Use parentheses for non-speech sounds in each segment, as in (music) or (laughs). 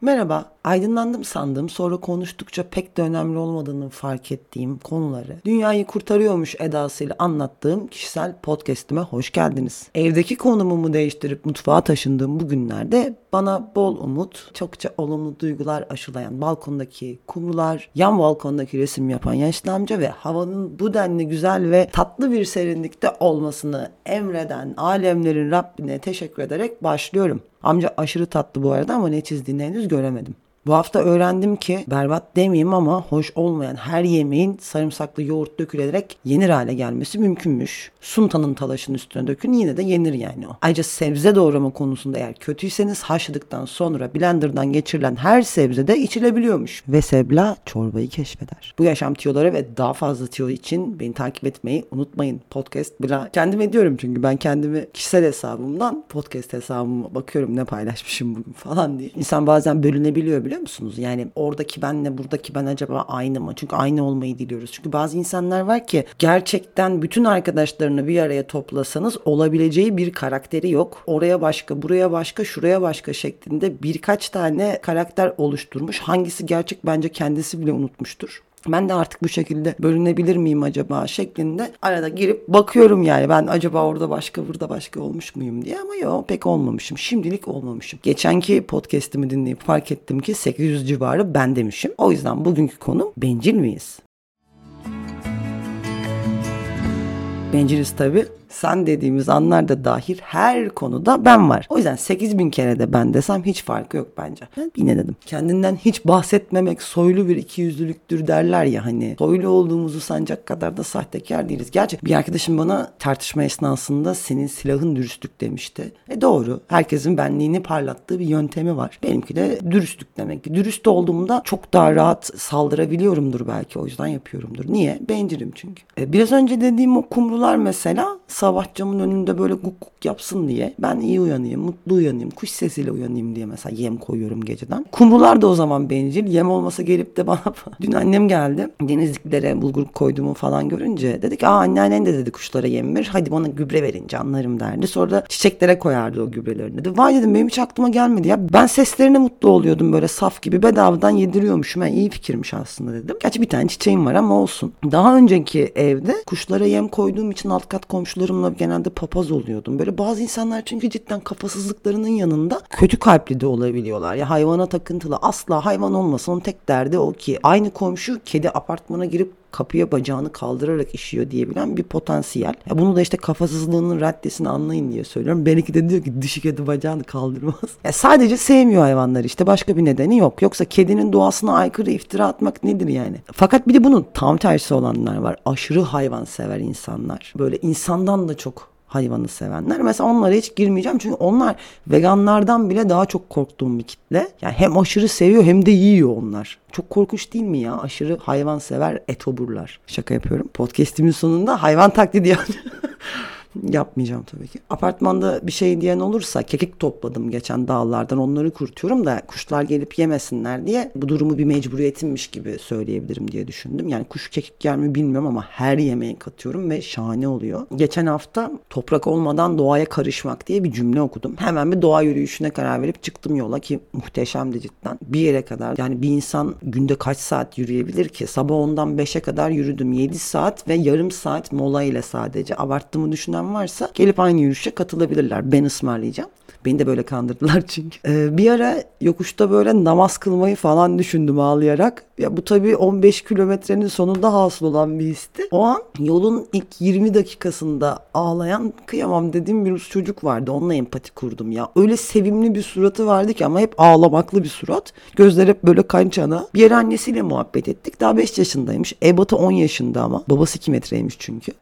Merhaba, aydınlandım sandığım sonra konuştukça pek de önemli olmadığını fark ettiğim konuları dünyayı kurtarıyormuş edasıyla anlattığım kişisel podcastime hoş geldiniz. Evdeki konumumu değiştirip mutfağa taşındığım bu günlerde bana bol umut, çokça olumlu duygular aşılayan balkondaki kumrular, yan balkondaki resim yapan yaşlı amca ve havanın bu denli güzel ve tatlı bir serinlikte olmasını emreden alemlerin Rabbine teşekkür ederek başlıyorum. Amca aşırı tatlı bu arada ama ne çizdiğini henüz göremedim. Bu hafta öğrendim ki berbat demeyeyim ama hoş olmayan her yemeğin sarımsaklı yoğurt dökülerek yenir hale gelmesi mümkünmüş. Suntanın talaşın üstüne dökün yine de yenir yani o. Ayrıca sebze doğrama konusunda eğer kötüyseniz haşladıktan sonra blenderdan geçirilen her sebze de içilebiliyormuş. Ve sebla çorbayı keşfeder. Bu yaşam tiyoları ve daha fazla tiyo için beni takip etmeyi unutmayın. Podcast bla. Kendim ediyorum çünkü ben kendimi kişisel hesabımdan podcast hesabıma bakıyorum ne paylaşmışım bugün falan diye. İnsan bazen bölünebiliyor biliyor musunuz? Yani oradaki benle buradaki ben acaba aynı mı? Çünkü aynı olmayı diliyoruz. Çünkü bazı insanlar var ki gerçekten bütün arkadaşlarını bir araya toplasanız olabileceği bir karakteri yok. Oraya başka, buraya başka, şuraya başka şeklinde birkaç tane karakter oluşturmuş. Hangisi gerçek bence kendisi bile unutmuştur ben de artık bu şekilde bölünebilir miyim acaba şeklinde arada girip bakıyorum yani ben acaba orada başka burada başka olmuş muyum diye ama yok pek olmamışım. Şimdilik olmamışım. Geçenki podcast'imi dinleyip fark ettim ki 800 civarı ben demişim. O yüzden bugünkü konu bencil miyiz? Benciliz tabi sen dediğimiz anlarda dahil her konuda ben var. O yüzden 8000 kere de ben desem hiç farkı yok bence. Ben yine dedim. Kendinden hiç bahsetmemek soylu bir ikiyüzlülüktür derler ya hani. Soylu olduğumuzu sancak kadar da sahtekar değiliz. Gerçi bir arkadaşım bana tartışma esnasında senin silahın dürüstlük demişti. E doğru. Herkesin benliğini parlattığı bir yöntemi var. Benimki de dürüstlük demek ki. Dürüst olduğumda çok daha rahat saldırabiliyorumdur belki. O yüzden yapıyorumdur. Niye? Bencilim çünkü. E, biraz önce dediğim o kumrular mesela sabah camın önünde böyle guk guk yapsın diye ben iyi uyanayım, mutlu uyanayım, kuş sesiyle uyanayım diye mesela yem koyuyorum geceden. Kumrular da o zaman bencil. Yem olmasa gelip de bana (laughs) dün annem geldi. Denizliklere bulgur koyduğumu falan görünce dedik aa anneannen de dedi kuşlara yem ver. Hadi bana gübre verin canlarım derdi. Sonra da çiçeklere koyardı o gübrelerini dedi. Vay dedim benim hiç aklıma gelmedi ya. Ben seslerine mutlu oluyordum böyle saf gibi bedavadan yediriyormuşum. Yani iyi fikirmiş aslında dedim. Gerçi bir tane çiçeğim var ama olsun. Daha önceki evde kuşlara yem koyduğum için alt kat komşuları arkadaşlarımla genelde papaz oluyordum. Böyle bazı insanlar çünkü cidden kafasızlıklarının yanında kötü kalpli de olabiliyorlar. Ya hayvana takıntılı asla hayvan olmasın onun tek derdi o ki aynı komşu kedi apartmana girip kapıya bacağını kaldırarak işiyor diyebilen bir potansiyel. Ya bunu da işte kafasızlığının raddesini anlayın diye söylüyorum. Belki de diyor ki dişi kedi bacağını kaldırmaz. Ya sadece sevmiyor hayvanları işte başka bir nedeni yok. Yoksa kedinin doğasına aykırı iftira atmak nedir yani? Fakat bir de bunun tam tersi olanlar var. Aşırı hayvan sever insanlar. Böyle insandan da çok hayvanı sevenler. Mesela onlara hiç girmeyeceğim çünkü onlar veganlardan bile daha çok korktuğum bir kitle. Yani hem aşırı seviyor hem de yiyor onlar. Çok korkunç değil mi ya? Aşırı hayvan sever etoburlar. Şaka yapıyorum. Podcast'imin sonunda hayvan taklidi yani. (laughs) Yapmayacağım tabii ki. Apartmanda bir şey diyen olursa kekik topladım geçen dağlardan onları kurutuyorum da kuşlar gelip yemesinler diye bu durumu bir mecburiyetimmiş gibi söyleyebilirim diye düşündüm. Yani kuş kekik yer mi bilmiyorum ama her yemeğe katıyorum ve şahane oluyor. Geçen hafta toprak olmadan doğaya karışmak diye bir cümle okudum. Hemen bir doğa yürüyüşüne karar verip çıktım yola ki muhteşemdi cidden. Bir yere kadar yani bir insan günde kaç saat yürüyebilir ki? Sabah 10'dan 5'e kadar yürüdüm. 7 saat ve yarım saat mola ile sadece. Abarttığımı düşünen varsa gelip aynı yürüyüşe katılabilirler. Ben ısmarlayacağım. Beni de böyle kandırdılar (laughs) çünkü. Ee, bir ara yokuşta böyle namaz kılmayı falan düşündüm ağlayarak. Ya bu tabii 15 kilometrenin sonunda hasıl olan bir histi. O an yolun ilk 20 dakikasında ağlayan kıyamam dediğim bir çocuk vardı. Onunla empati kurdum ya. Öyle sevimli bir suratı vardı ki ama hep ağlamaklı bir surat. Gözler hep böyle kançana. Bir yere annesiyle muhabbet ettik. Daha 5 yaşındaymış. Ebatı 10 yaşında ama. Babası 2 metreymiş çünkü.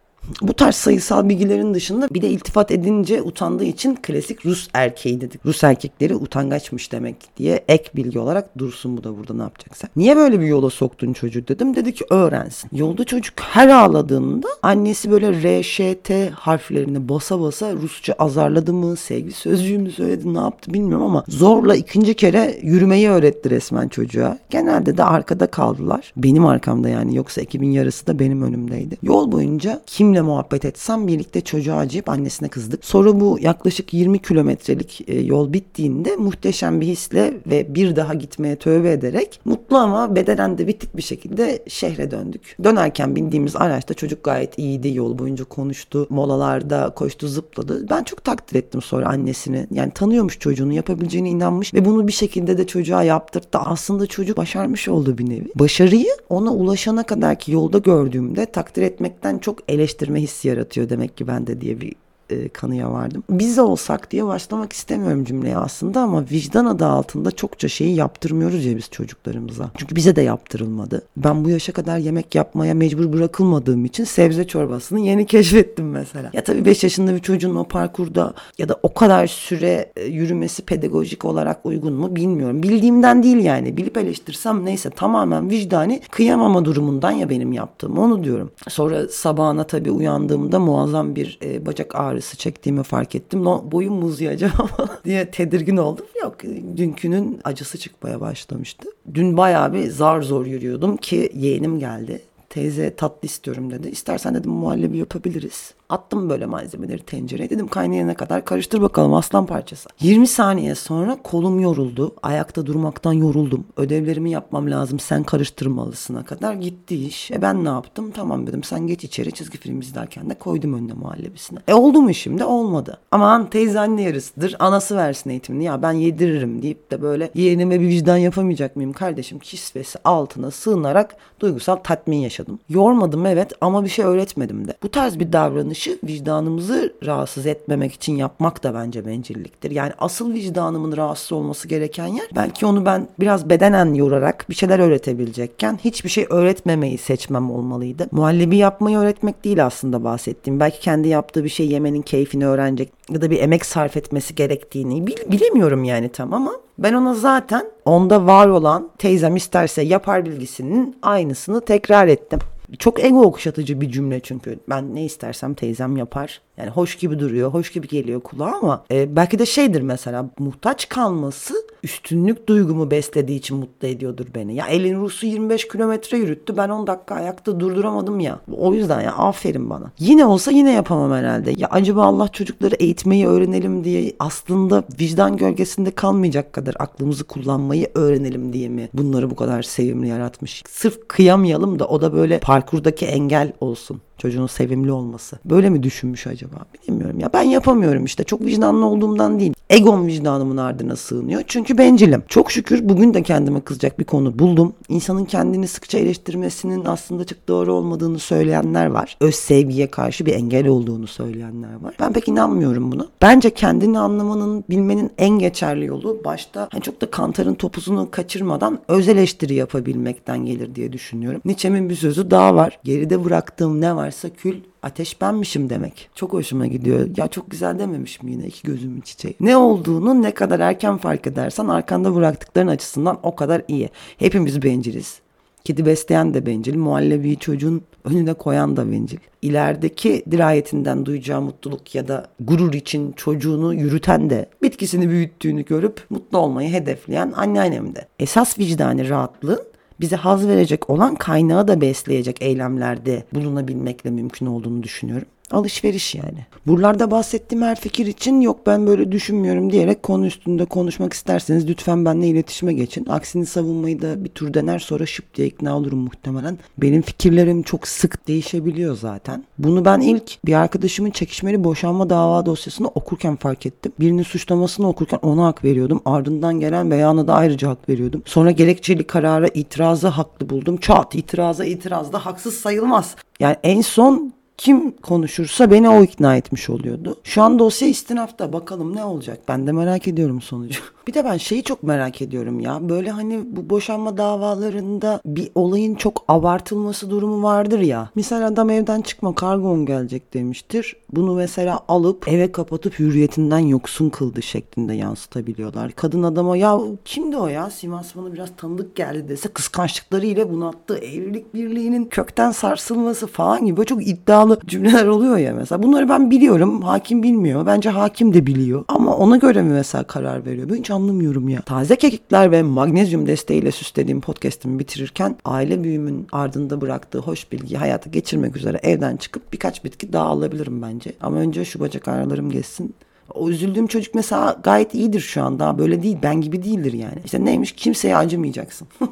Bu tarz sayısal bilgilerin dışında bir de iltifat edince utandığı için klasik Rus erkeği dedik. Rus erkekleri utangaçmış demek diye ek bilgi olarak dursun bu da burada ne yapacaksa. Niye böyle bir yola soktun çocuğu dedim. Dedi ki öğrensin. Yolda çocuk her ağladığında annesi böyle R, harflerini basa basa Rusça azarladı mı, sevgi sözcüğü mü söyledi ne yaptı bilmiyorum ama zorla ikinci kere yürümeyi öğretti resmen çocuğa. Genelde de arkada kaldılar. Benim arkamda yani yoksa ekibin yarısı da benim önümdeydi. Yol boyunca kim kimle muhabbet etsem birlikte çocuğa acıyıp annesine kızdık. Sonra bu yaklaşık 20 kilometrelik e, yol bittiğinde muhteşem bir hisle ve bir daha gitmeye tövbe ederek mutlu ama bedenen de bitik bir şekilde şehre döndük. Dönerken bindiğimiz araçta çocuk gayet iyiydi. Yol boyunca konuştu. Molalarda koştu zıpladı. Ben çok takdir ettim sonra annesini. Yani tanıyormuş çocuğunu yapabileceğine inanmış ve bunu bir şekilde de çocuğa yaptırdı. Aslında çocuk başarmış oldu bir nevi. Başarıyı ona ulaşana kadar ki yolda gördüğümde takdir etmekten çok eleştirme hissi yaratıyor demek ki bende diye bir e, kanıya vardım. Biz olsak diye başlamak istemiyorum cümleye aslında ama vicdan adı altında çokça şeyi yaptırmıyoruz ya biz çocuklarımıza. Çünkü bize de yaptırılmadı. Ben bu yaşa kadar yemek yapmaya mecbur bırakılmadığım için sebze çorbasını yeni keşfettim mesela. Ya tabii 5 yaşında bir çocuğun o parkurda ya da o kadar süre e, yürümesi pedagojik olarak uygun mu bilmiyorum. Bildiğimden değil yani. Bilip eleştirsem neyse tamamen vicdani kıyamama durumundan ya benim yaptığım onu diyorum. Sonra sabahına tabii uyandığımda muazzam bir e, bacak ağrı ağrısı çektiğimi fark ettim. No, boyum mu uzayacak (laughs) diye tedirgin oldum. Yok dünkünün acısı çıkmaya başlamıştı. Dün bayağı bir zar zor yürüyordum ki yeğenim geldi. Teyze tatlı istiyorum dedi. İstersen dedim muhallebi yapabiliriz. Attım böyle malzemeleri tencereye. Dedim kaynayana kadar karıştır bakalım aslan parçası. 20 saniye sonra kolum yoruldu. Ayakta durmaktan yoruldum. Ödevlerimi yapmam lazım sen karıştırmalısına kadar gitti iş. E ben ne yaptım? Tamam dedim sen geç içeri çizgi film izlerken de koydum önüne muhallebisine. E oldu mu şimdi? Olmadı. Aman teyze anne yarısıdır. Anası versin eğitimini. Ya ben yediririm deyip de böyle yeğenime bir vicdan yapamayacak mıyım kardeşim? Kisvesi altına sığınarak duygusal tatmin yaşadım. Yormadım evet ama bir şey öğretmedim de. Bu tarz bir davranış davranışı vicdanımızı rahatsız etmemek için yapmak da bence bencilliktir. Yani asıl vicdanımın rahatsız olması gereken yer belki onu ben biraz bedenen yorarak bir şeyler öğretebilecekken hiçbir şey öğretmemeyi seçmem olmalıydı. Muhallebi yapmayı öğretmek değil aslında bahsettiğim. Belki kendi yaptığı bir şey yemenin keyfini öğrenecek ya da bir emek sarf etmesi gerektiğini bil, bilemiyorum yani tam ama ben ona zaten onda var olan teyzem isterse yapar bilgisinin aynısını tekrar ettim. Çok ego okşatıcı bir cümle çünkü. Ben ne istersem teyzem yapar. Yani hoş gibi duruyor, hoş gibi geliyor kulağa ama e, belki de şeydir mesela muhtaç kalması üstünlük duygumu beslediği için mutlu ediyordur beni. Ya elin Rus'u 25 kilometre yürüttü ben 10 dakika ayakta durduramadım ya. O yüzden ya aferin bana. Yine olsa yine yapamam herhalde. Ya acaba Allah çocukları eğitmeyi öğrenelim diye aslında vicdan gölgesinde kalmayacak kadar aklımızı kullanmayı öğrenelim diye mi bunları bu kadar sevimli yaratmış? Sırf kıyamayalım da o da böyle parkurdaki engel olsun. Çocuğun sevimli olması. Böyle mi düşünmüş acaba? Bilmiyorum ya. Ben yapamıyorum işte. Çok vicdanlı olduğumdan değil. Egom vicdanımın ardına sığınıyor. Çünkü bencilim. Çok şükür bugün de kendime kızacak bir konu buldum. İnsanın kendini sıkça eleştirmesinin aslında çok doğru olmadığını söyleyenler var. Öz sevgiye karşı bir engel olduğunu söyleyenler var. Ben pek inanmıyorum buna. Bence kendini anlamanın, bilmenin en geçerli yolu başta hani çok da kantarın topuzunu kaçırmadan öz eleştiri yapabilmekten gelir diye düşünüyorum. Nietzsche'nin bir sözü daha var. Geride bıraktığım ne var varsa kül ateş benmişim demek. Çok hoşuma gidiyor. Ya çok güzel dememişim yine iki gözümün çiçeği. Ne olduğunu ne kadar erken fark edersen arkanda bıraktıkların açısından o kadar iyi. Hepimiz benciliz. Kedi besleyen de bencil, muhallebi çocuğun önüne koyan da bencil. İlerideki dirayetinden duyacağı mutluluk ya da gurur için çocuğunu yürüten de bitkisini büyüttüğünü görüp mutlu olmayı hedefleyen anneannem de. Esas vicdani rahatlığın bize haz verecek olan kaynağı da besleyecek eylemlerde bulunabilmekle mümkün olduğunu düşünüyorum. Alışveriş yani. Buralarda bahsettiğim her fikir için yok ben böyle düşünmüyorum diyerek konu üstünde konuşmak isterseniz lütfen benimle iletişime geçin. Aksini savunmayı da bir tur dener sonra şıp diye ikna olurum muhtemelen. Benim fikirlerim çok sık değişebiliyor zaten. Bunu ben ilk bir arkadaşımın çekişmeli boşanma dava dosyasını okurken fark ettim. Birinin suçlamasını okurken ona hak veriyordum. Ardından gelen beyana da ayrıca hak veriyordum. Sonra gerekçeli karara itirazı haklı buldum. Çat itiraza itirazda haksız sayılmaz. Yani en son kim konuşursa beni o ikna etmiş oluyordu. Şu an dosya istinafta bakalım ne olacak ben de merak ediyorum sonucu. (laughs) Bir de ben şeyi çok merak ediyorum ya. Böyle hani bu boşanma davalarında bir olayın çok abartılması durumu vardır ya. Misal adam evden çıkma kargon gelecek demiştir. Bunu mesela alıp eve kapatıp hürriyetinden yoksun kıldı şeklinde yansıtabiliyorlar. Kadın adama ya kimdi o ya? Simas bana biraz tanıdık geldi dese kıskançlıkları ile bunu attı. Evlilik birliğinin kökten sarsılması falan gibi çok iddialı hatalı cümleler oluyor ya mesela. Bunları ben biliyorum. Hakim bilmiyor. Bence hakim de biliyor. Ama ona göre mi mesela karar veriyor? Ben hiç anlamıyorum ya. Taze kekikler ve magnezyum desteğiyle süslediğim podcast'imi bitirirken aile büyümün ardında bıraktığı hoş bilgiyi hayata geçirmek üzere evden çıkıp birkaç bitki daha alabilirim bence. Ama önce şu bacak ağrılarım geçsin. O üzüldüğüm çocuk mesela gayet iyidir şu an. Daha böyle değil. Ben gibi değildir yani. İşte neymiş? Kimseye acımayacaksın. (laughs)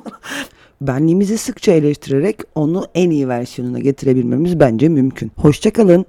Benliğimizi sıkça eleştirerek onu en iyi versiyonuna getirebilmemiz bence mümkün. Hoşçakalın.